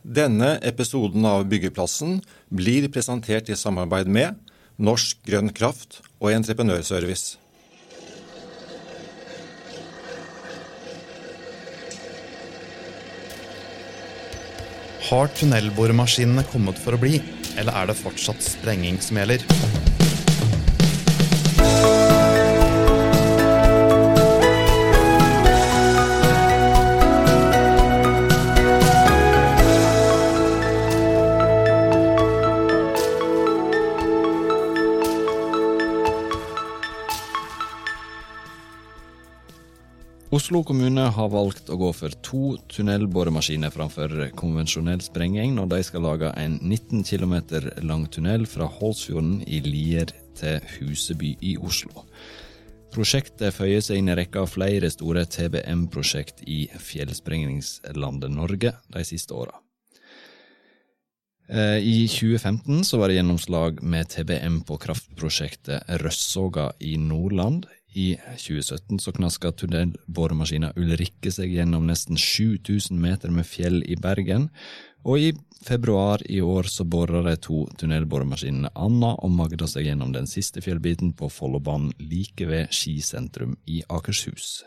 Denne episoden av Byggeplassen blir presentert i samarbeid med Norsk Grønn Kraft og Entreprenørservice. Har tunnelboremaskinene kommet for å bli, eller er det fortsatt sprenging som gjelder? Oslo kommune har valgt å gå for to tunnelboremaskiner framfor konvensjonell sprenging når de skal lage en 19 km lang tunnel fra Hålsfjorden i Lier til Huseby i Oslo. Prosjektet føyer seg inn i rekka av flere store TBM-prosjekt i fjellsprengningslandet Norge de siste åra. Eh, I 2015 så var det gjennomslag med TBM på kraftprosjektet Røssoga i Nordland. I 2017 så knaska tunnelboremaskina Ulrikke seg gjennom nesten 7000 meter med fjell i Bergen, og i februar i år så bora de to tunnelboremaskinene Anna og Magda seg gjennom den siste fjellbiten på Follobanen like ved Skisentrum i Akershus.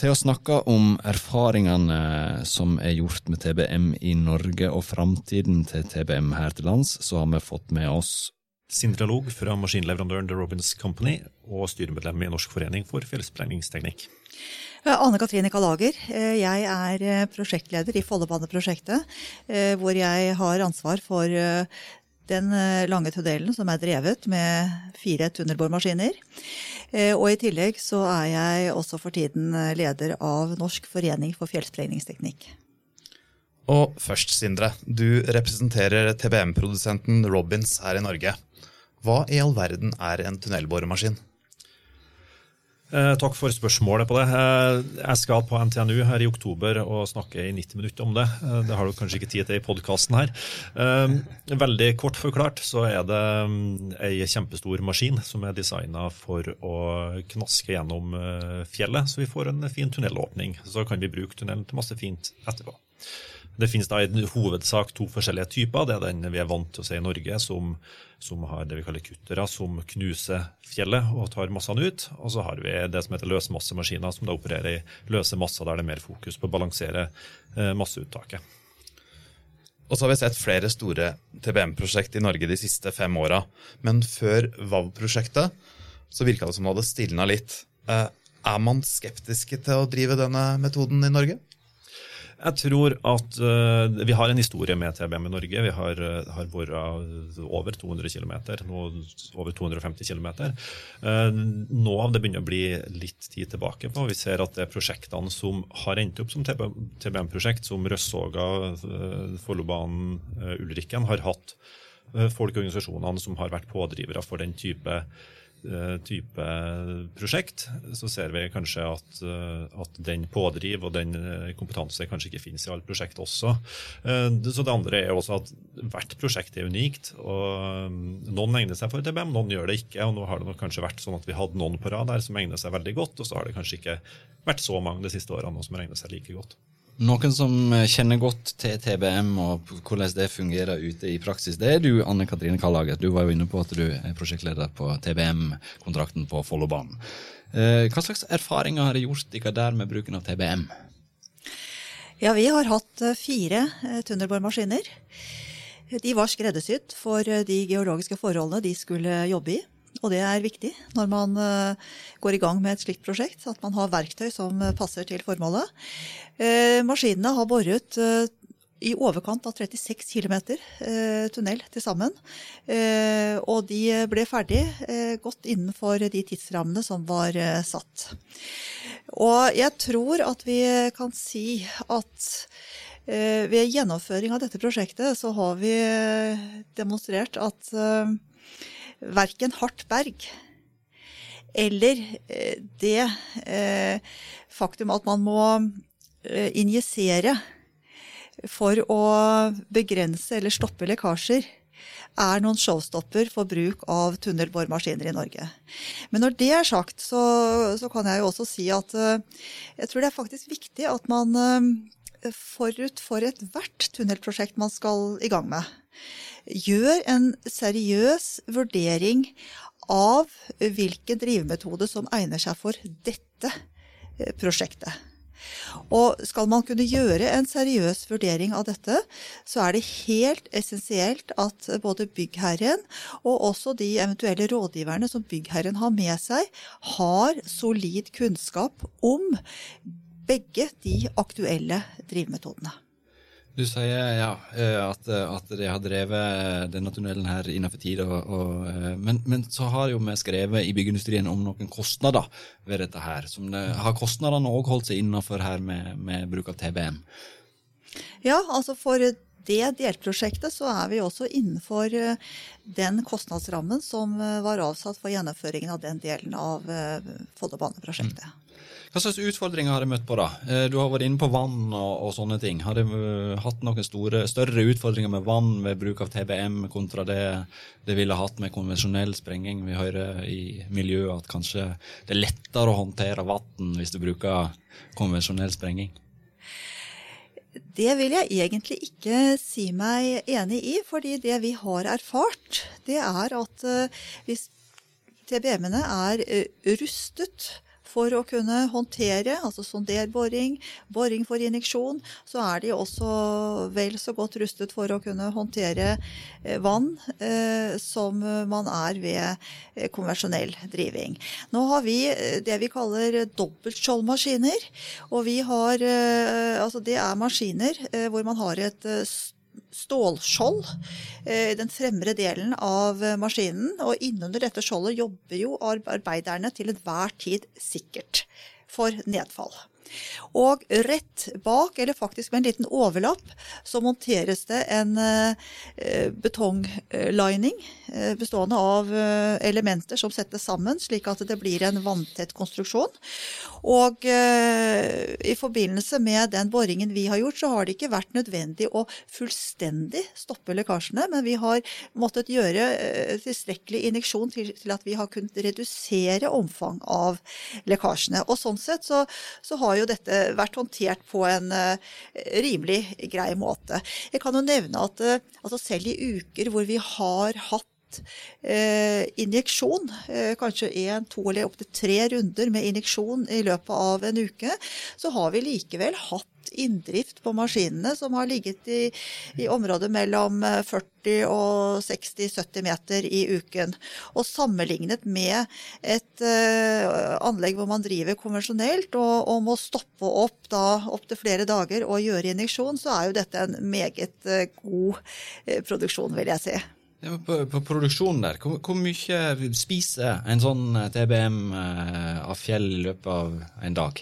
Til å snakke om erfaringene som er gjort med TBM i Norge og framtiden til TBM her til lands, så har vi fått med oss Sindre Log fra maskinleverandøren The Robins Company og styremedlem i Norsk forening for fjellsprengningsteknikk. Anne Katrine Kalager. Jeg er prosjektleder i Follobaneprosjektet, hvor jeg har ansvar for den lange tunnelen som er drevet med fire tunnelboremaskiner. Og i tillegg så er jeg også for tiden leder av Norsk forening for fjellsprengningsteknikk. Og først, Sindre. Du representerer TBM-produsenten Robins her i Norge. Hva i all verden er en tunnelboremaskin? Eh, takk for spørsmålet på det. Eh, jeg skal på NTNU her i oktober og snakke i 90 minutter om det. Eh, det har du kanskje ikke tid til i podkasten her. Veldig kort forklart så er det ei kjempestor maskin som er designa for å knaske gjennom fjellet, så vi får en fin tunnelåpning. Så kan vi bruke tunnelen til masse fint etterpå. Det finnes da i hovedsak to forskjellige typer. Det er den vi er vant til å se i Norge, som, som har det vi kaller kuttere, som knuser fjellet og tar massene ut. Og så har vi det som heter løsmassemaskiner, som da opererer i løse masser der det er mer fokus på å balansere eh, masseuttaket. Og så har vi sett flere store TBM-prosjekt i Norge de siste fem åra. Men før VAV-prosjektet så virka det som det hadde stilna litt. Eh, er man skeptiske til å drive denne metoden i Norge? Jeg tror at uh, vi har en historie med TBM i Norge. Vi har, uh, har bora over 200 km, nå over 250 km. Uh, nå av det begynner å bli litt tid tilbake på. Vi ser at det er prosjektene som har endt opp som TBM-prosjekt, som Røssoga, uh, Follobanen, Ulrikken, har hatt folk og organisasjonene som har vært pådrivere for den type type prosjekt, så ser vi kanskje at, at den pådriv og den kompetanse kanskje ikke finnes i alle prosjekt også. Så det andre er også at hvert prosjekt er unikt. og Noen egner seg for TBM, noen gjør det ikke. og Nå har det nok kanskje vært sånn at vi hadde noen på rad der som egner seg veldig godt, og så har det kanskje ikke vært så mange de siste årene som har egnet seg like godt. Noen som kjenner godt til TBM og hvordan det fungerer ute i praksis, det er du, Anne Katrine Kallager. Du var jo inne på at du er prosjektleder på TBM-kontrakten på Follobanen. Hva slags erfaringer har dere gjort dere der med bruken av TBM? Ja, vi har hatt fire tunnelboremaskiner. De var skreddersydd for de geologiske forholdene de skulle jobbe i. Og det er viktig når man går i gang med et slikt prosjekt, at man har verktøy som passer til formålet. Maskinene har boret i overkant av 36 km tunnel til sammen. Og de ble ferdig godt innenfor de tidsrammene som var satt. Og jeg tror at vi kan si at ved gjennomføring av dette prosjektet så har vi demonstrert at verken hardt berg eller det faktum at man må injisere for å begrense eller stoppe lekkasjer, er noen showstopper for bruk av tunnelboremaskiner i Norge. Men når det er sagt, så, så, kan jeg jo også si at jeg tror det er faktisk viktig at man forut for ethvert tunnelprosjekt man skal i gang med, gjør en seriøs vurdering av hvilken drivemetode som egner seg for dette eh, prosjektet. Og skal man kunne gjøre en seriøs vurdering av dette, så er det helt essensielt at både byggherren og også de eventuelle rådgiverne som byggherren har med seg, har solid kunnskap om begge de aktuelle drivmetodene. Du sier ja, eh, at, at de har drevet denne tunnelen her innenfor tid, og, og, eh, men, men, så har jo vi skrevet i byggeindustrien om noen kostnader ved dette her. Det, har kostnadene òg holdt seg innenfor her med, med, bruk av TBM? Ja, altså for det delprosjektet så er vi også innenfor eh, den kostnadsrammen som var avsatt for gjennomføringen av den delen av Follobaneprosjektet. Mm. Hva slags utfordringer har dere møtt på, da? Eh, du har vært inne på vann og, og sånne ting. Har dere eh, hatt noen store, større utfordringer med vann ved bruk av TBM kontra det det ville hatt med konvensjonell sprenging? Vi hører i miljøet at kanskje det er lettere å håndtere vann hvis du bruker konvensjonell sprenging. Det vil jeg egentlig ikke si meg enig i, fordi det vi har erfart, det er at eh, hvis TBM-ene er rustet for å kunne håndtere altså sonderboring, boring for injeksjon, så er de også vel så godt rustet for å kunne håndtere eh, vann eh, som man er ved eh, konvensjonell driving. Nå har vi det vi kaller dobbeltskjoldmaskiner. Og vi har Altså det er maskiner hvor man har et stålskjold eh, i den fremre delen av maskinen. Og innunder dette skjoldet jobber jo arbeiderne til enhver tid sikkert for nedfall. Og rett bak, eller faktisk med en liten overlapp, så monteres det en eh, betonglining eh, bestående av elementer som settes sammen, slik at det blir en vanntett konstruksjon. Og eh, i forbindelse med den boringen vi har gjort, så har det ikke vært nødvendig å fullstendig stoppe lekkasjene, men vi har måttet gjøre eh, tilstrekkelig injeksjon til, at vi har kunnet redusere omfang av lekkasjene. Og sånn sett så, så har jo dette vært håndtert på en eh, rimelig grei måte. Jeg kan jo nevne at eh, altså selv i uker hvor vi har hatt eh, injeksjon, kanskje én, to eller opptil tre runder med injeksjon i løpet av en uke, så har vi likevel hatt inndrift på maskinene som har ligget i, i området mellom 40 eh, og 60-70 meter i uken. Og sammenlignet med et uh, anlegg hvor man driver konvensjonelt og, og må stoppe opp da opptil flere dager og gjøre injeksjon, så er jo dette en meget uh, god uh, produksjon, vil jeg si. På, på, produksjonen der, hvor, hvor, mye spiser en sånn TBM av fjell i løpet av en dag?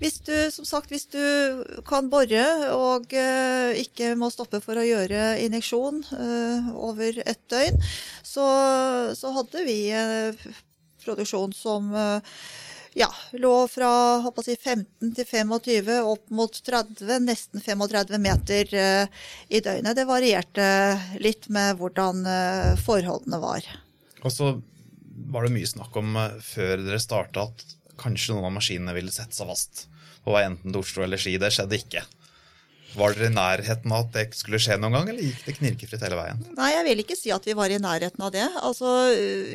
Hvis du, som sagt, hvis du kan bore og uh, ikke må stoppe for å gjøre injeksjon uh, over et døgn, så, så hadde vi uh, produksjon som ja, lå fra si, 15 til 25 opp mot 30, nesten 35 meter uh, i døgnet. Det varierte litt med hvordan uh, forholdene var. Og så var det mye snakk om uh, før dere starta at kanskje noen av maskinene ville sette seg fast på vei enten til Oslo eller Ski. Det skjedde ikke. Var dere i nærheten av at det skulle skje noen gang, eller gikk det knirkefritt hele veien? Nei, jeg vil ikke si at vi var i nærheten av det. Altså,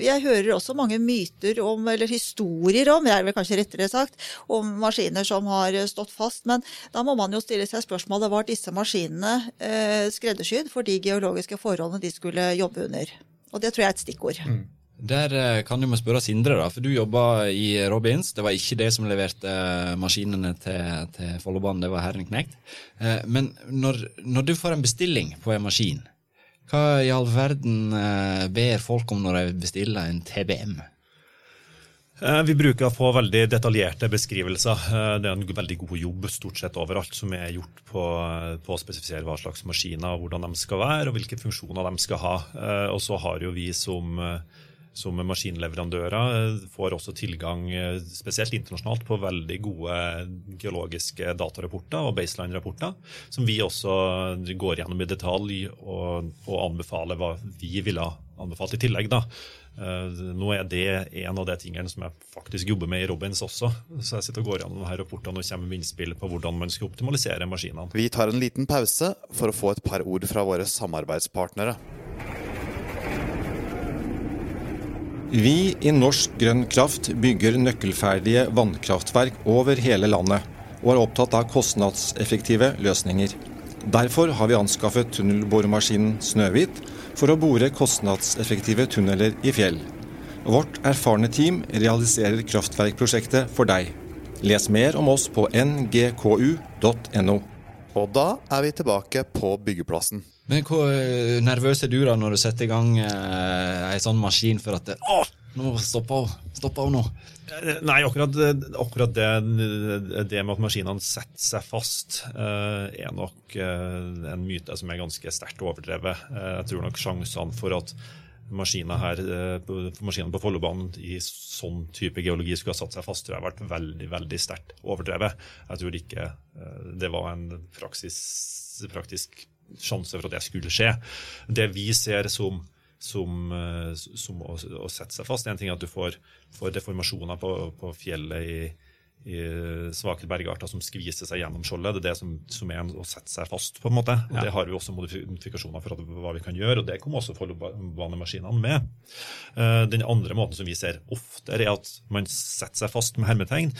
jeg hører også mange myter om, eller historier om, er vel kanskje rettere sagt, om maskiner som har stått fast. Men da må man jo stille seg spørsmålet var disse maskinene eh, skreddersydd for de geologiske forholdene de skulle jobbe under. Og det tror jeg er et stikkord. Mm. Der kan kan må spørre Sindre, da, for du jobba i Robins. Det var ikke det som leverte eh, maskinene til, til Follobanen, det var Herren Knekt. men når, når, du får en bestilling på en maskin, hva i all verden ber folk om når de bestiller en TBM? Vi bruker å få veldig detaljerte beskrivelser. Det er en veldig god jobb stort sett overalt som er gjort på, på å spesifisere hva slags maskiner, hvordan de skal være og hvilke funksjoner de skal ha. Og så har jo vi som som maskinleverandører eh, får også tilgang, eh, spesielt internasjonalt, på veldig gode geologiske datarapporter og baseline-rapporter, som vi også går gjennom i detalj og, og anbefaler hva vi ville anbefalt i tillegg. da. Nå er det en av de tingene som jeg faktisk jobber med i Robins også. Så jeg sitter og går gjennom her rapportene og kommer med innspill på hvordan man skal optimalisere maskinene. Vi tar en liten pause for å få et par ord fra våre samarbeidspartnere. Vi i Norsk Grønn Kraft bygger nøkkelferdige vannkraftverk over hele landet, og er opptatt av kostnadseffektive løsninger. Derfor har vi anskaffet tunnelboremaskinen Snøhvit for å bore kostnadseffektive tunneler i fjell. Vårt erfarne team realiserer kraftverkprosjektet for deg. Les mer om oss på ngku.no. Og da er vi tilbake på byggeplassen. Men hvor eh, nervøs er du da når du setter i gang eh, ei sånn maskin for at det, Å, nå stopper hun! Stopper hun nå! Eh, nei, akkurat, akkurat det, det, med at maskinene setter seg fast, eh, er nok eh, en myte som er ganske sterkt overdrevet. Eh, jeg tror nok sjansene for at maskiner her, på Follobanen i sånn type geologi skulle ha satt seg fast, tror jeg har vært veldig veldig sterkt overdrevet. Jeg tror ikke det var en praksis, praktisk sjanse for at det skulle skje. Det vi ser som, som, eh, som å, å, sette seg fast, en ting er at du får, får deformasjoner på, på fjellet i svake bergarter som skviser seg gjennom skjoldet. Det er det som, som er å sette seg fast. på en måte. Ja. Det har vi også modifikasjoner for hva vi kan gjøre, og det kommer også Follobanemaskinene med. Uh, den andre måten som vi ser oftere er at man setter seg fast med hermetegn,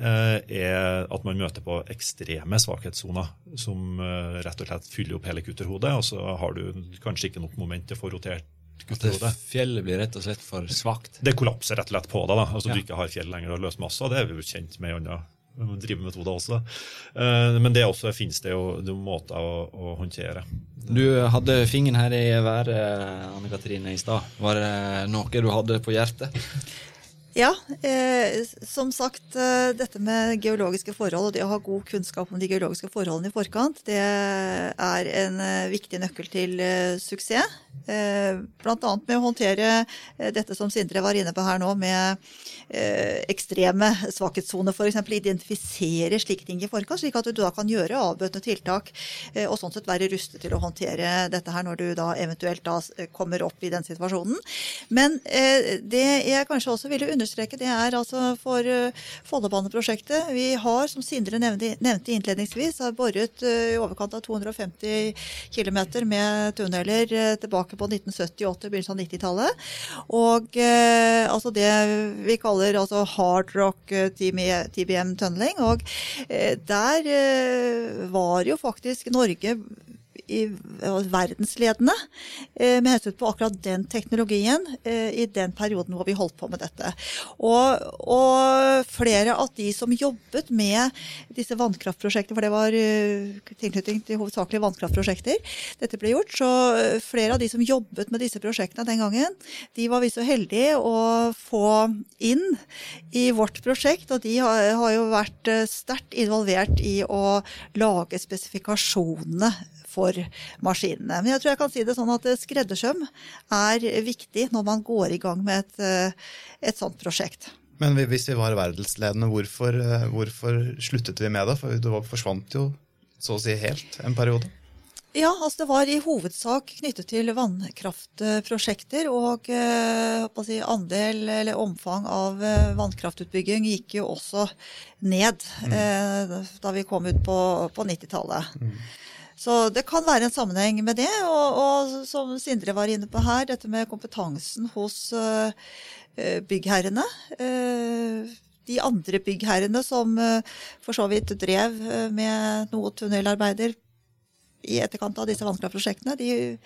uh, er at man møter på ekstreme svakhetssoner som uh, rett og slett fyller opp hele kutterhodet, og så har du kanskje ikke nok moment til å få rotert at fjellet blir rett og slett for svakt? Det kollapser rett og slett på deg. da. Altså ja. Du ikke har fjell lenger å løse masse, det er vi jo kjent med i andre drivemetoder også. Da. men det også finnes det jo det måter å, å, håndtere. Du hadde fingeren her i været, Anne Katrine, i stad. Var det noe du hadde på hjertet? Ja, eh, som sagt, eh, dette med geologiske forhold og det å ha god kunnskap om de geologiske forholdene i forkant, det er en eh, viktig nøkkel til eh, suksess. Eh, Bl.a. med å håndtere eh, dette som Sindre var inne på her nå, med ekstreme svakhetssoner f.eks. Identifisere slike ting i forkant, slik at du da kan gjøre avbøtende tiltak og sånn sett være rustet til å håndtere dette her når du da eventuelt da kommer opp i den situasjonen. Men det jeg kanskje også ville understreke understreke, det er altså for uh, Follobaneprosjektet. Vi har, som Sindre nevnte, innledningsvis, har boret uh, i overkant av 250 km med tunneler uh, tilbake på 1970-, 80- begynnelsen av 90-tallet. Og altså det vi kaller altså hard rock TBM tunneling. Og der var jo faktisk Norge i, verdensledende eh, med hensyn på akkurat den teknologien eh, i den perioden hvor vi holdt på med dette. Og, og flere av de som jobbet med disse vannkraftprosjektene, for det var tilknytning til hovedsakelig vannkraftprosjekter dette ble gjort, så flere av de som jobbet med disse prosjektene den gangen, de var vi så heldige å få inn i vårt prosjekt, og de har, har jo vært sterkt involvert i å lage spesifikasjonene for maskinene. Men jeg tror jeg kan si det sånn at skreddersøm er viktig når man går i gang med et, eh, et sånt prosjekt. Men hvis vi var verdensledende, hvorfor, eh, hvorfor sluttet vi med det? For det forsvant jo så å si helt en periode. Ja, altså det var i hovedsak knyttet til vannkraftprosjekter. Og eh, si, andel eller omfang av eh, vannkraftutbygging gikk jo også ned mm. eh, da vi kom ut på, på 90-tallet. Mm. Så det kan være en sammenheng med det. Og, og, som Sindre var inne på her, dette med kompetansen hos uh, byggherrene. Uh, de andre byggherrene som uh, for så vidt drev med noe tunnelarbeider i etterkant av disse vannkraftprosjektene, de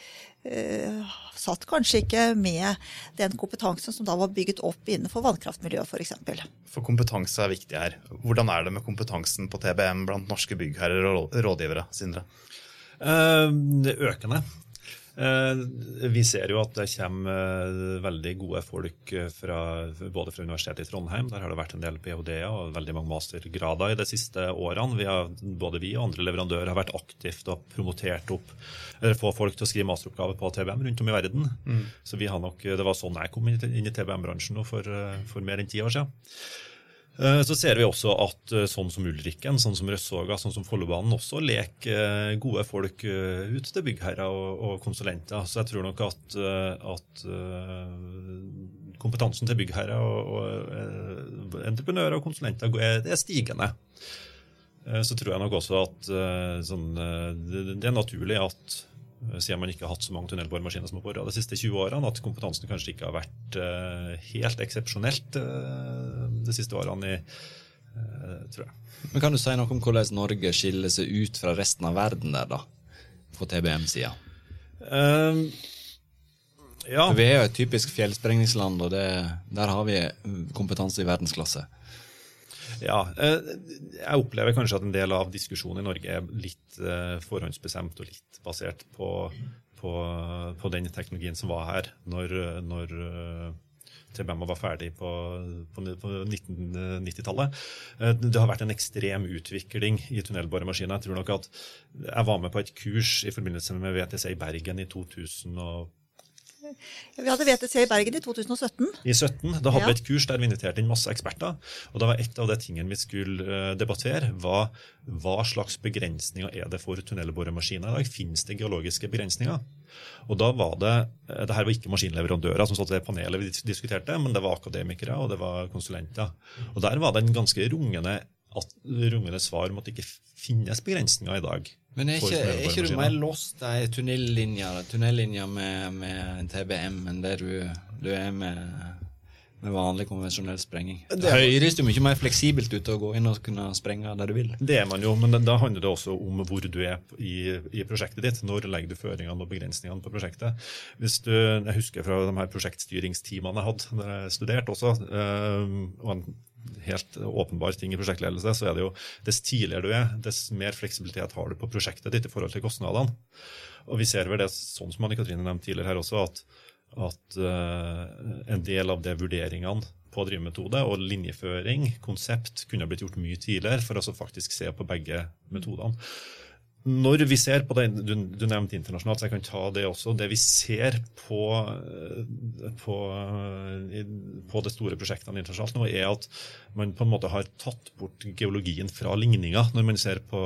satt kanskje ikke med den kompetansen som da var bygget opp innenfor vannkraftmiljøet f.eks. For, for kompetanse er viktig her. Hvordan er det med kompetansen på TBM blant norske byggherrer og rådgivere? Sindre? Eh, økende. Eh, vi ser jo at det kommer eh, veldig gode folk fra, både fra Universitetet i Trondheim, der har det vært en del ph.d.-er og veldig mange mastergrader i de siste årene. Vi har, både vi og andre leverandører har vært aktivt og promotert opp eller få folk til å skrive masteroppgave på TBM rundt om i verden. Mm. Så vi har nok, Det var sånn jeg kom inn i TBM-bransjen for, for mer enn ti år siden. Eh, så ser vi også at eh, sånn som Ulrikken, sånn som Røssåga, sånn som Follobanen også leker eh, gode folk ut til byggherrer og, konsulenter. Så jeg tror nok at, at kompetansen til byggherrer og, og entreprenører og konsulenter er, er stigende. Så tror jeg nok også at sånn, det er naturlig at siden man ikke har hatt så mange tunnelboremaskiner som har boret de siste 20 årene, at kompetansen kanskje ikke har vært uh, helt eksepsjonelt uh, de siste årene, i, tror jeg. Men Kan du si noe om hvordan Norge skiller seg ut fra resten av verden der, da? På TBM-sida? Um, ja. vi er jo et typisk fjellsprengningsland, og det, der har vi kompetanse i verdensklasse. Ja, jeg opplever kanskje at en del av diskusjonen i Norge er litt forhåndsbestemt og litt basert på, på, på, den teknologien som var her når, når eh, TBM var ferdig på, på, på 1990-tallet. Eh, det har vært en ekstrem utvikling i tunnelboremaskiner. Jeg tror nok at jeg var med på et kurs i forbindelse med VTC i Bergen i 2000. Vi hadde VTC i Bergen i 2017. I 17, Da hadde ja. vi et kurs der vi inviterte inn masse eksperter. og da var Et av de tingene vi skulle eh, debattere, var hva slags begrensninger er det for tunnelboremaskiner i dag. Finnes det geologiske begrensninger? Og da var det, eh, det her var ikke maskinleverandører som satt i det panelet vi diskuterte, men det var akademikere og det var konsulenter. Og Der var det en ganske rungende, rungende svar om at det ikke finnes begrensninger i dag. Men er ikke, er ikke du mer lost i tunnellinja med, med TBM enn det du, du er med, med vanlig konvensjonell sprenging? Det høres jo mye mer fleksibelt ut å gå inn og kunne sprenge der du vil. Det er man jo, men da handler det også om hvor du er i, i prosjektet ditt. Når legger du føringene og begrensningene på prosjektet? Hvis du, Jeg husker fra de her prosjektstyringsteamene jeg hadde da jeg studerte også. Øh, og en helt åpenbar ting i prosjektledelse, så er det jo dess tidligere du er, dess mer fleksibilitet har du på prosjektet ditt i forhold til kostnadene. Og vi ser vel det sånn som Anne Katrine nevnte tidligere her også, at, at uh, en del av de vurderingene på drivmetode og linjeføring, konsept, kunne blitt gjort mye tidligere for å faktisk se på begge metodene. Når vi ser på det, du, du, nevnte internasjonalt, så jeg kan ta det også. Det vi ser på, på, på de store prosjektene internasjonalt nå, er at man på en måte har tatt bort geologien fra ligninga når man ser på,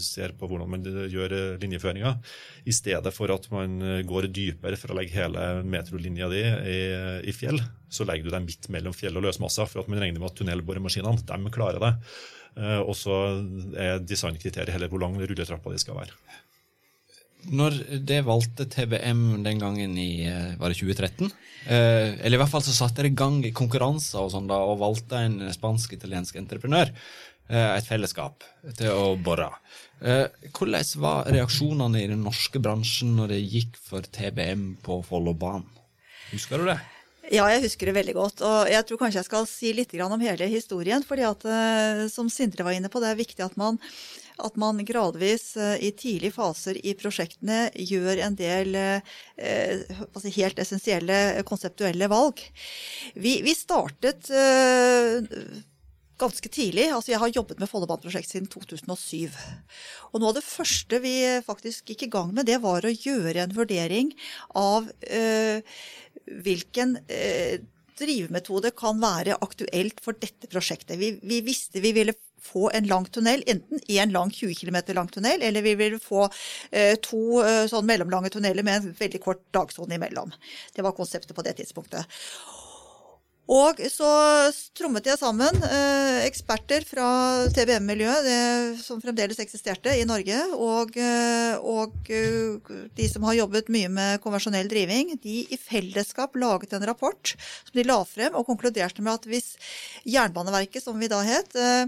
ser på hvordan man gjør linjeføringa, i stedet for at man går dypere for å legge hele metrolinja di i, i fjell. Så legger du deg midt mellom fjell og løsmasser, for at man regner med at tunnelboremaskinene de klarer det. Eh, og så er designkriteriet heller hvor lang rulletrappa de skal være. Når det valgte TBM den gangen i eh, var det 2013, eh, eller i hvert fall så satte det i gang konkurranser og sånn da, og valgte en spansk-italiensk entreprenør, et fellesskap, til å bore. Hvordan var reaksjonene i den norske bransjen når det gikk for TBM på Follobanen? Husker du det? Ja, jeg husker det veldig godt. Og jeg tror kanskje jeg skal si litt om hele historien. fordi at, eh, som Sindre var inne på, det er viktig at man, at man gradvis eh, i tidlige faser i prosjektene gjør en del eh, helt essensielle konseptuelle valg. Vi, vi startet ganske tidlig. Altså jeg har jobbet med Follobaneprosjektet siden 2007. Og noe av det første vi faktisk gikk i gang med, det var å gjøre en vurdering av øh, hvilken eh, drivemetode kan være aktuelt for dette prosjektet. Vi, vi, visste vi ville få en lang tunnel, enten én lang 20 km lang tunnel, eller vi ville få eh, to eh, sånn mellomlange tunneler med en veldig kort dagsone imellom. Det var konseptet på det tidspunktet. Og så trommet jeg sammen eh, eksperter fra TBM-miljøet, som fremdeles eksisterte i Norge, og, eh, og uh, de som har jobbet mye med konvensjonell driving. De i fellesskap laget en rapport som de la frem, og konkluderte med at hvis Jernbaneverket, som vi da het, eh,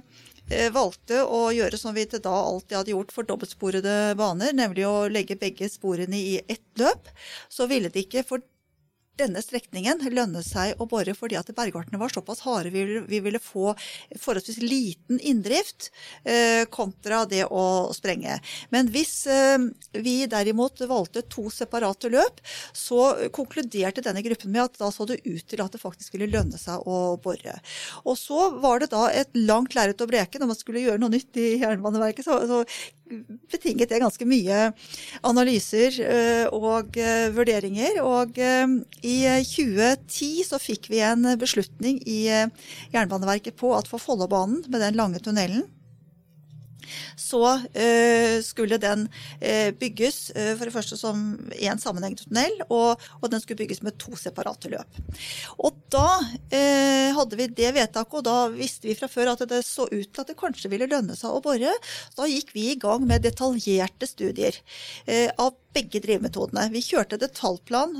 eh, valgte å gjøre som vi til da alltid hadde gjort for dobbeltsporede baner, nemlig å legge begge sporene i ett løp, så ville de ikke for denne strekningen lønne seg å bore fordi at bergartene var såpass harde. Vi ville, vi ville få forholdsvis liten inndrift eh, kontra det å sprenge. Men hvis eh, vi derimot valgte to separate løp, så konkluderte denne gruppen med at da så det ut til at det faktisk ville lønne seg å bore. Og så var det da et langt lerret å bleke når man skulle gjøre noe nytt i Jernbaneverket. så, så betinget det ganske mye analyser og vurderinger. Og i 2010 så fikk vi en beslutning i Jernbaneverket på at for Follobanen, med den lange tunnelen, så uh, skulle den uh, bygges uh, for det første som én sammenhengende tunnel, og, og, den skulle bygges med to separate løp. Og da hadde vi det vedtaket, og da visste vi fra før at det så ut til at det kanskje ville lønne seg å bore. Da gikk vi i gang med detaljerte studier av begge drivmetodene. Vi kjørte detaljplan,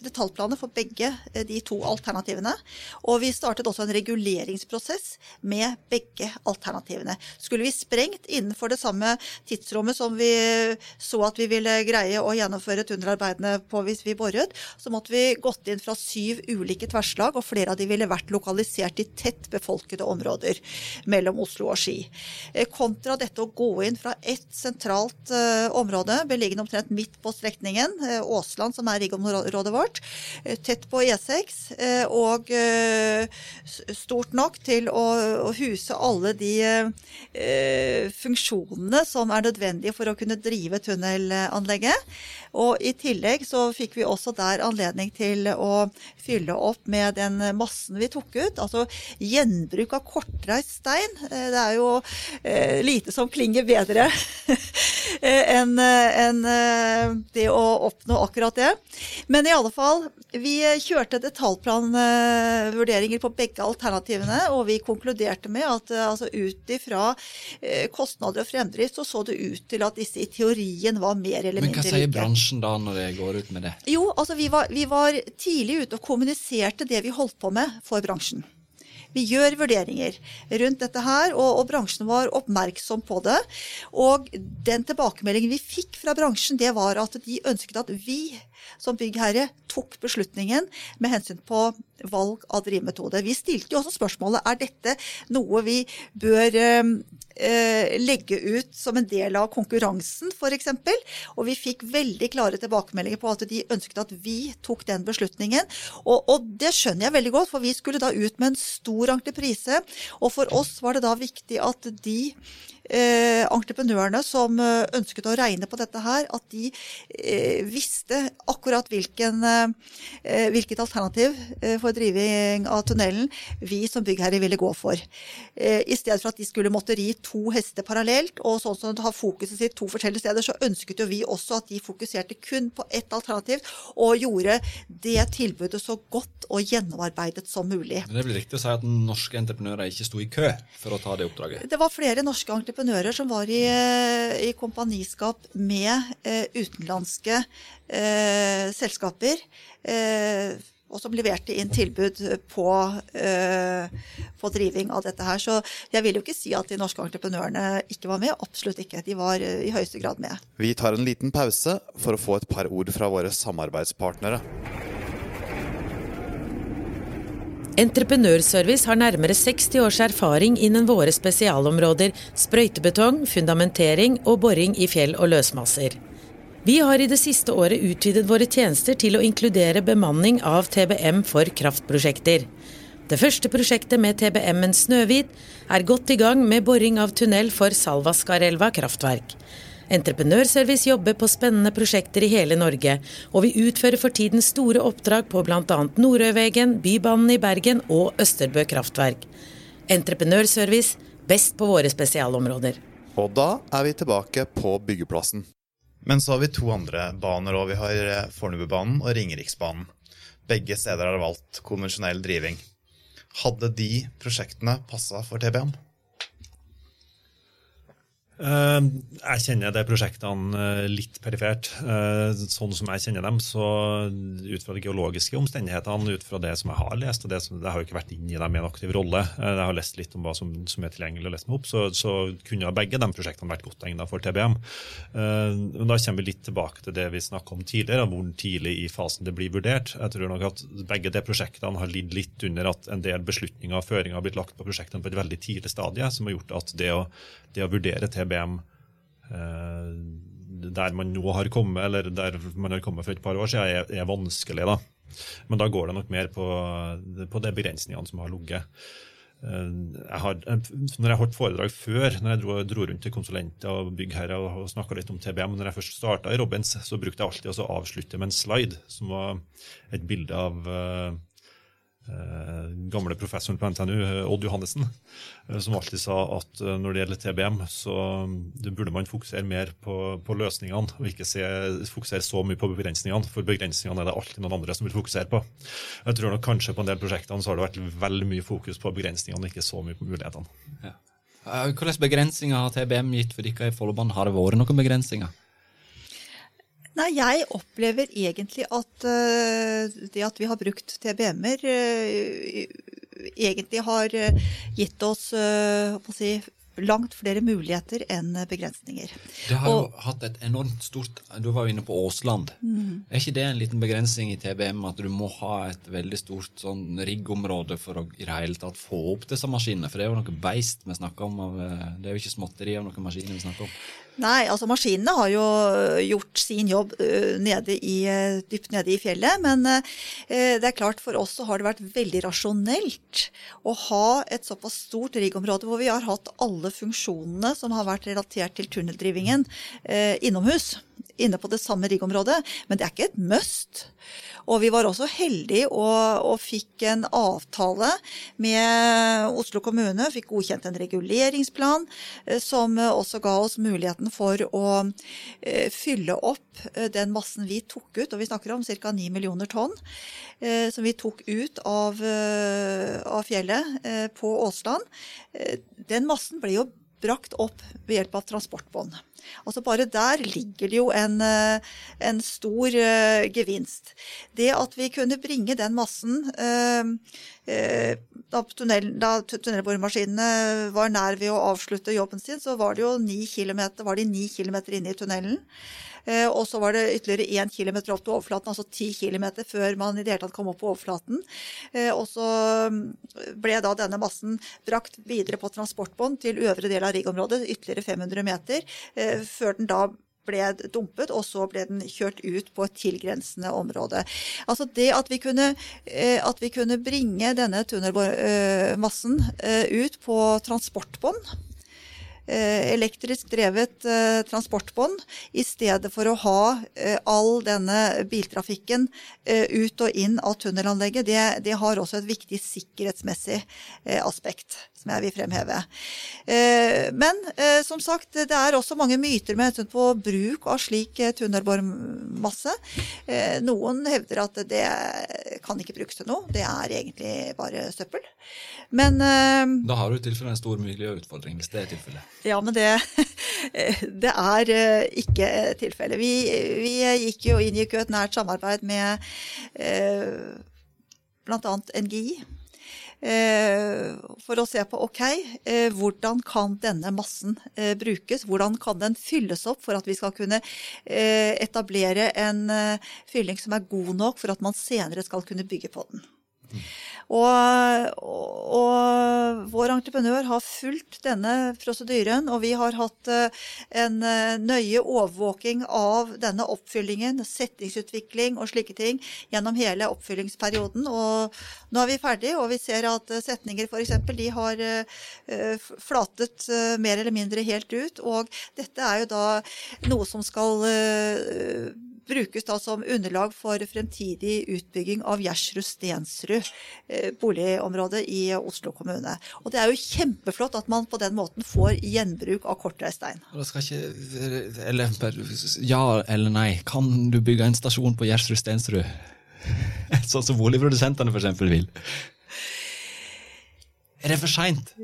detaljplaner for begge de to alternativene. Og vi startet også en reguleringsprosess med begge alternativene. Skulle vi sprengt innenfor det samme tidsrommet som vi så at vi ville greie å gjennomføre tunnelarbeidene på hvis vi boret, så måtte vi gått inn fra syv ulike tverrslag, og flere av de ville vært lokalisert i tett befolkede områder mellom Oslo og Ski. Eh, kontra dette å gå inn fra ett sentralt område, beliggende omtrent midt på strekningen, uh, Åsland, som er riggområdet vårt, uh, tett på E6, og stort nok til å, huse alle de funksjonene som er nødvendige for å kunne drive tunnelanlegget. Og i tillegg så fikk vi også der anledning til å fylle opp med den massen vi tok ut. Altså gjenbruk av kortreist stein. Eh, det er jo eh, lite som klinger bedre enn en, eh, det å oppnå akkurat det. Men i alle fall, vi kjørte detaljplanvurderinger på begge alternativene, og vi konkluderte med at altså, ut ifra kostnader og fremdrift så så det ut til at disse i teorien var mer eller mindre like. Men hva sier bransjen? bransjen da når det går ut med det? Jo, altså vi var, vi var tidlig ute og kommuniserte det vi holdt på med for bransjen. Vi gjør vurderinger rundt dette her, og, og, bransjen var oppmerksom på det. Og den tilbakemeldingen vi fikk fra bransjen, det var at de ønsket at vi som byggherre tok beslutningen med hensyn på valg av drivmetode. Vi stilte jo også spørsmålet er dette noe vi bør eh, legge ut som en del av konkurransen, f.eks. Og vi fikk veldig klare tilbakemeldinger på at de ønsket at vi tok den beslutningen. Og, og det skjønner jeg veldig godt, for vi skulle da ut med en stor entreprise. Og for oss var det da viktig at de eh, entreprenørene som eh, ønsket å regne på dette her, at de eh, visste akkurat hvilken, eh, hvilket alternativ eh, for driving av tunnelen vi som byggherre ville gå for. Eh, I stedet for at de skulle måtte ri to hester parallelt, og sånn som har fokuset sitt to forskjellige steder, så ønsket jo vi også at de fokuserte kun på ett alternativ, og gjorde det tilbudet så godt og gjennomarbeidet som mulig. Men det blir riktig å si at norske entreprenører ikke sto i kø for å ta det oppdraget? Det var flere norske entreprenører entreprenører som var i, eh, i kompaniskap med eh, utenlandske eh, selskaper. Og som leverte inn tilbud på, på, driving av dette her. Så jeg vil jo ikke si at de norske entreprenørene ikke var med. Absolutt ikke. De var i høyeste grad med. Vi tar en liten pause for å få et par ord fra våre samarbeidspartnere. Entreprenørservice har nærmere 60 års erfaring innen våre spesialområder sprøytebetong, fundamentering og boring i fjell og løsmasser. Vi har i det siste året utvidet våre tjenester til å inkludere bemanning av TBM for kraftprosjekter. Det første prosjektet med TBM-en Snøhvit er godt i gang med boring av tunnel for Salvaskarelva kraftverk. Entreprenørservice jobber på spennende prosjekter i hele Norge, og vi utfører for tiden store oppdrag på bl.a. Nordøyvegen, Bybanen i Bergen og Østerbø kraftverk. Entreprenørservice best på våre spesialområder. Og da er vi tilbake på byggeplassen. Men så har vi to andre baner òg. Vi har eh, Fornebubanen og Ringeriksbanen. Begge steder har valgt konvensjonell driving. Hadde de prosjektene passa for TBM? Eh, jeg kjenner de prosjektene eh, litt perifert. Eh, sånn som jeg kjenner dem, så ut fra de geologiske omstendighetene, ut fra det som jeg har lest, og det som, jeg har jo ikke vært inne i dem i en aktiv rolle, jeg har lest litt om hva som, som er tilgjengelig og lest meg opp, så, så, kunne begge de prosjektene vært godt egnet for TBM. Men da kommer vi litt tilbake til det vi snakka om tidligere, hvor tidlig i fasen det blir vurdert. Jeg tror nok at begge de prosjektene har lidd litt under at en del beslutninger og føringer har blitt lagt på prosjektene på et veldig tidlig stadie, som har gjort at det å, det å vurdere TBM IBM eh, der man nå har kommet, eller der man har kommet for et par år siden, er, er vanskelig. da. Men da går det nok mer på, på de begrensningene som har ligget. jeg har, når jeg holdt foredrag før, når jeg dro, dro rundt til konsulenter og byggherrer og, og snakka litt om TBM, når jeg først starta i Robins, så brukte jeg alltid å avslutte med en slide som var et bilde av Eh, gamle professoren på NTNU, eh, Odd Johannessen, eh, som alltid sa at når det gjelder TBM, så burde man fokusere mer på, på løsningene og ikke se, fokusere så mye på begrensningene. For begrensningene er det alltid noen andre som vil fokusere på. Jeg tror nok kanskje på en del prosjektene så har det vært veldig mye fokus på begrensningene ikke så mye på mulighetene. Ja. Hvilke begrensninger har TBM gitt for dere i Follobanen? Har det vært noen begrensninger? Nei, jeg opplever egentlig at uh, det at vi har brukt TBM-er, uh, egentlig har uh, gitt oss si, langt flere muligheter enn begrensninger. Det har jo hatt et enormt stort Du var jo inne på Åsland. Mm. Er ikke det en liten begrensning i TBM at du må ha et veldig stort sånn riggområde for å i det hele tatt få opp disse maskinene? For det er jo noe beist vi snakker om. Av, det er jo ikke småtteri av noen maskiner vi snakker om. Nei, altså maskinene har jo øh, gjort sin jobb øh, nede i, øh, dypt nede i fjellet. Men det er klart for oss så har det vært veldig rasjonelt å ha et såpass stort riggområde hvor vi har hatt alle funksjonene som har vært relatert til tunneldrivingen innomhus inne på det samme riggområdet, men det er ikke et must. Og vi var også heldige og, og, fikk en avtale med Oslo kommune, fikk godkjent en reguleringsplan eh, som også ga oss muligheten for å eh, fylle opp eh, den massen vi tok ut, og vi snakker om ca. 9 millioner tonn, som vi tok ut av, av fjellet på Åsland. Den massen ble jo brakt opp ved hjelp av transportbånd. Altså Bare der ligger det jo en, eh, en stor uh, gevinst. Det at vi kunne bringe den massen uh, Da, tunnel, da tunnelboremaskinene var nær ved å avslutte jobben sin, så var det jo ni kilometer, var de ni kilometer inne i tunnelen. Eh, og så var det ytterligere 1 kilometer opp til overflaten, altså 10 kilometer før man i det hele tatt kom opp på overflaten. Eh, og så mm, ble da denne massen brakt videre på transportbånd til øvre del av riggområdet, ytterligere 500 meter, eh, før den da ble dumpet, og så ble den kjørt ut på et tilgrensende område. Altså det at vi kunne, at vi kunne bringe denne tunnelmassen ut på transportbånd elektrisk drevet eh, transportbånd, i stedet for å ha eh, all denne biltrafikken ut og inn av tunnelanlegget. Det, det har også et viktig sikkerhetsmessig aspekt som jeg vil fremheve. Men som sagt, det er også mange myter med hensyn på bruk av slik tunnelboremasse. Noen hevder at det kan ikke brukes til noe. Det er egentlig bare søppel. Men Da har du i tilfelle en stor miljøutfordring, hvis det er tilfellet. Ja, men det, det er eh, ikke tilfellet. Vi, vi gikk jo, inngikk jo et nært samarbeid med eh, bl.a. NGI. Eh, for å se på ok, eh, hvordan kan denne massen eh, brukes? Hvordan kan den fylles opp for at vi skal kunne etablere en fylling som er god nok for at man senere skal kunne bygge på den? Og, og, vår entreprenør har fulgt denne prosedyren, og vi har hatt eh, en eh, nøye overvåking av denne oppfyllingen, setningsutvikling og slike ting gjennom hele oppfyllingsperioden. Og nå er vi ferdig, og vi ser at eh, setninger f.eks. de har flatet mer eller mindre helt ut. Og dette er jo da noe som skal brukes da som underlag for fremtidig utbygging av Gjersrud-Stensrud boligområde i Oslo kommune. Og Det er jo kjempeflott at man på den måten får gjenbruk av kortreist stein. Ja eller nei, kan du bygge en stasjon på Gjersrud-Stensrud? Sånn som boligprodusentene f.eks. vil. Er det for seint?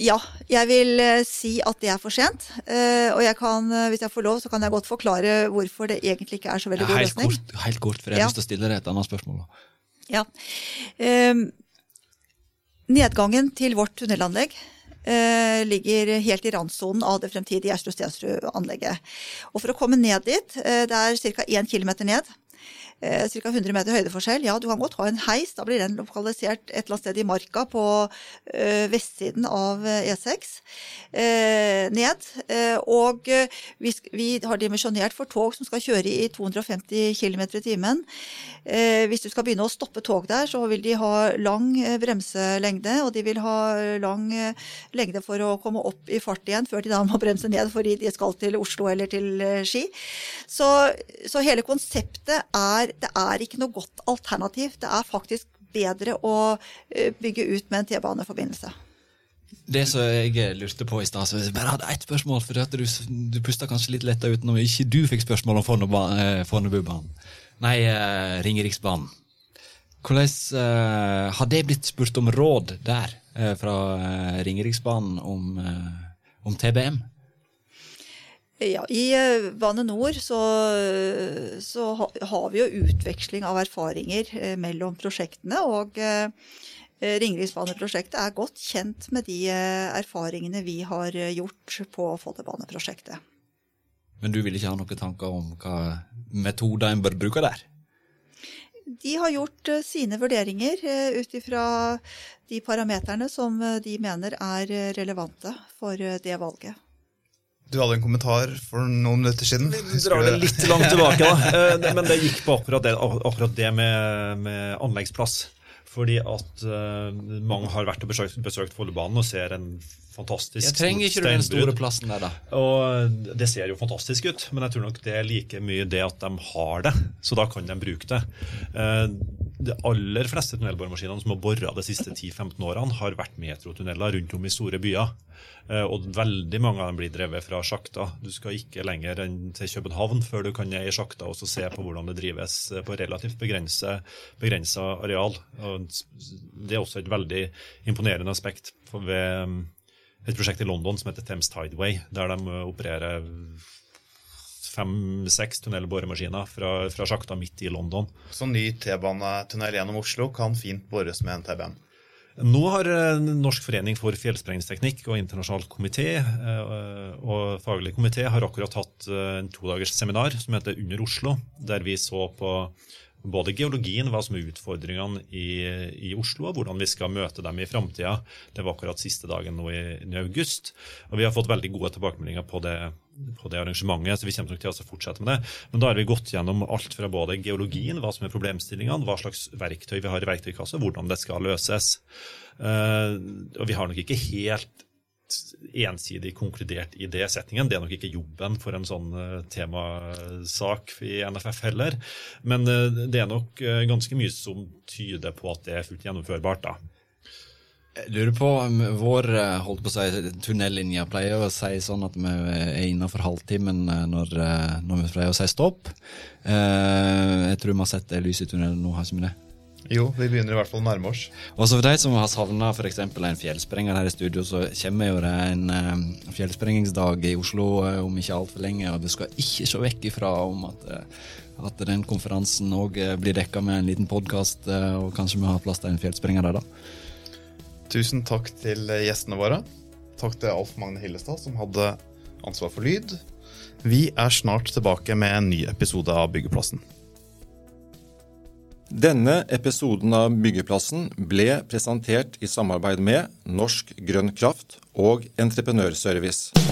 Ja, jeg vil eh, si at det er for sent. Eh, og jeg kan, eh, hvis jeg får lov, så kan jeg godt forklare hvorfor det egentlig ikke er så veldig god løsning. Kort, helt kort, for jeg har ja. lyst til å stille deg et annet spørsmål. Ja. Eh, nedgangen til vårt tunnelanlegg eh, ligger helt i randsonen av det fremtidige Gjerstrud-Stensrud-anlegget. Og for å komme ned dit, eh, det er ca. 1 km ned, eh, ca. 100 meter høydeforskjell. Ja, du kan godt ha en heis, da blir den lokalisert et eller annet sted i marka på eh, vestsiden av eh, E6 eh, ned. Eh, og eh, vi, vi, har dimensjonert for tog som skal kjøre i 250 km i timen. Hvis du skal begynne å stoppe tog der, så vil de ha lang bremselengde, og de vil ha lang lengde for å komme opp i fart igjen, før de da må bremse ned fordi de skal til Oslo eller til Ski. Så, så hele konseptet er Det er ikke noe godt alternativ. Det er faktisk bedre å bygge ut med en T-baneforbindelse. Det som jeg lurte på i stad, så bare hadde ett spørsmål. for Du, du pusta kanskje litt letta ut når ikke du fikk spørsmål om Fornebubanen. Nei, uh, Ringeriksbanen. Hvordan uh, Har det blitt spurt om råd der uh, fra uh, Ringeriksbanen om, om, TBM? Ja, I Bane Nor så, så, har vi jo utveksling av erfaringer mellom prosjektene. og Ringeriksbaneprosjektet er godt kjent med de erfaringene vi har gjort på Follobaneprosjektet. Men du vil ikke ha noen tanker om hva metoder en bør bruke der? De har gjort eh, sine vurderinger eh, ut ifra de parameterne som eh, de mener er relevante for det valget. Du hadde en kommentar for noen minutter siden. Vi drar det litt langt tilbake, da. Men det gikk på akkurat det, akkurat det med, med, anleggsplass. Fordi at mange har vært og besøkt, besøkt Follobanen og ser en fantastisk Jeg trenger ikke den store plassen der, da? Og Det ser jo fantastisk ut, men jeg tror nok det er like mye det at de har det. Så da kan de bruke det. Eh, de aller fleste tunnelboremaskinene som har bora de siste 10-15 årene, har vært metrotunneler rundt om i store byer. Eh, og veldig mange av dem blir drevet fra sjakta. Du skal ikke lenger enn til København før du kan ned i sjakta og se på hvordan det drives på relativt begrensa areal. Og det er også et veldig imponerende aspekt ved et prosjekt i London som heter Thames Tideway, der de eh, opererer fem-seks tunnelboremaskiner fra, fra sjakta midt i London. Så ny T-banetunnel gjennom Oslo kan fint bores med en TBM? Nå har eh, Norsk forening for fjellsprengningsteknikk og internasjonal komité eh, og faglig komité har akkurat hatt en todagers seminar som heter Under Oslo, der vi så på både geologien, hva som er utfordringene i, i, Oslo, og hvordan vi skal møte dem i framtida. Det var akkurat siste dagen nå i, i, august. Og vi har fått veldig gode tilbakemeldinger på det, på det arrangementet, så vi kommer nok til å fortsette med det. Men da har vi gått gjennom alt fra både geologien, hva som er problemstillingene, hva slags verktøy vi har i verktøykassa, hvordan det skal løses. Uh, og vi har nok ikke helt ensidig konkludert i det settingen. Det er nok ikke jobben for en sånn uh, temasak i NFF heller. Men uh, det er nok ganske mye som tyder på at det er fullt gjennomførbart. da. Jeg lurer på vår holdt på å si, tunnellinje pleier å si sånn at vi er innenfor halvtimen når, når vi pleier å si stopp. Jeg tror vi har sett det lyset i tunnelen nå, har ikke vi det? Jo, vi begynner i hvert fall å nærme oss. Og så for de som har savna f.eks. en fjellsprenger her i studio, så kommer jo det en um, fjellsprengingsdag i Oslo om ikke altfor lenge. Og du skal ikke se vekk ifra om at, at den konferansen òg blir dekka med en liten podkast, og kanskje vi har plass til en fjellsprenger der, da. Tusen takk til gjestene våre. Takk til Alf Magne Hillestad, som hadde ansvar for lyd. Vi er snart tilbake med en ny episode av Byggeplassen. Denne episoden av Byggeplassen ble presentert i samarbeid med Norsk Grønn Kraft og Entreprenørservice.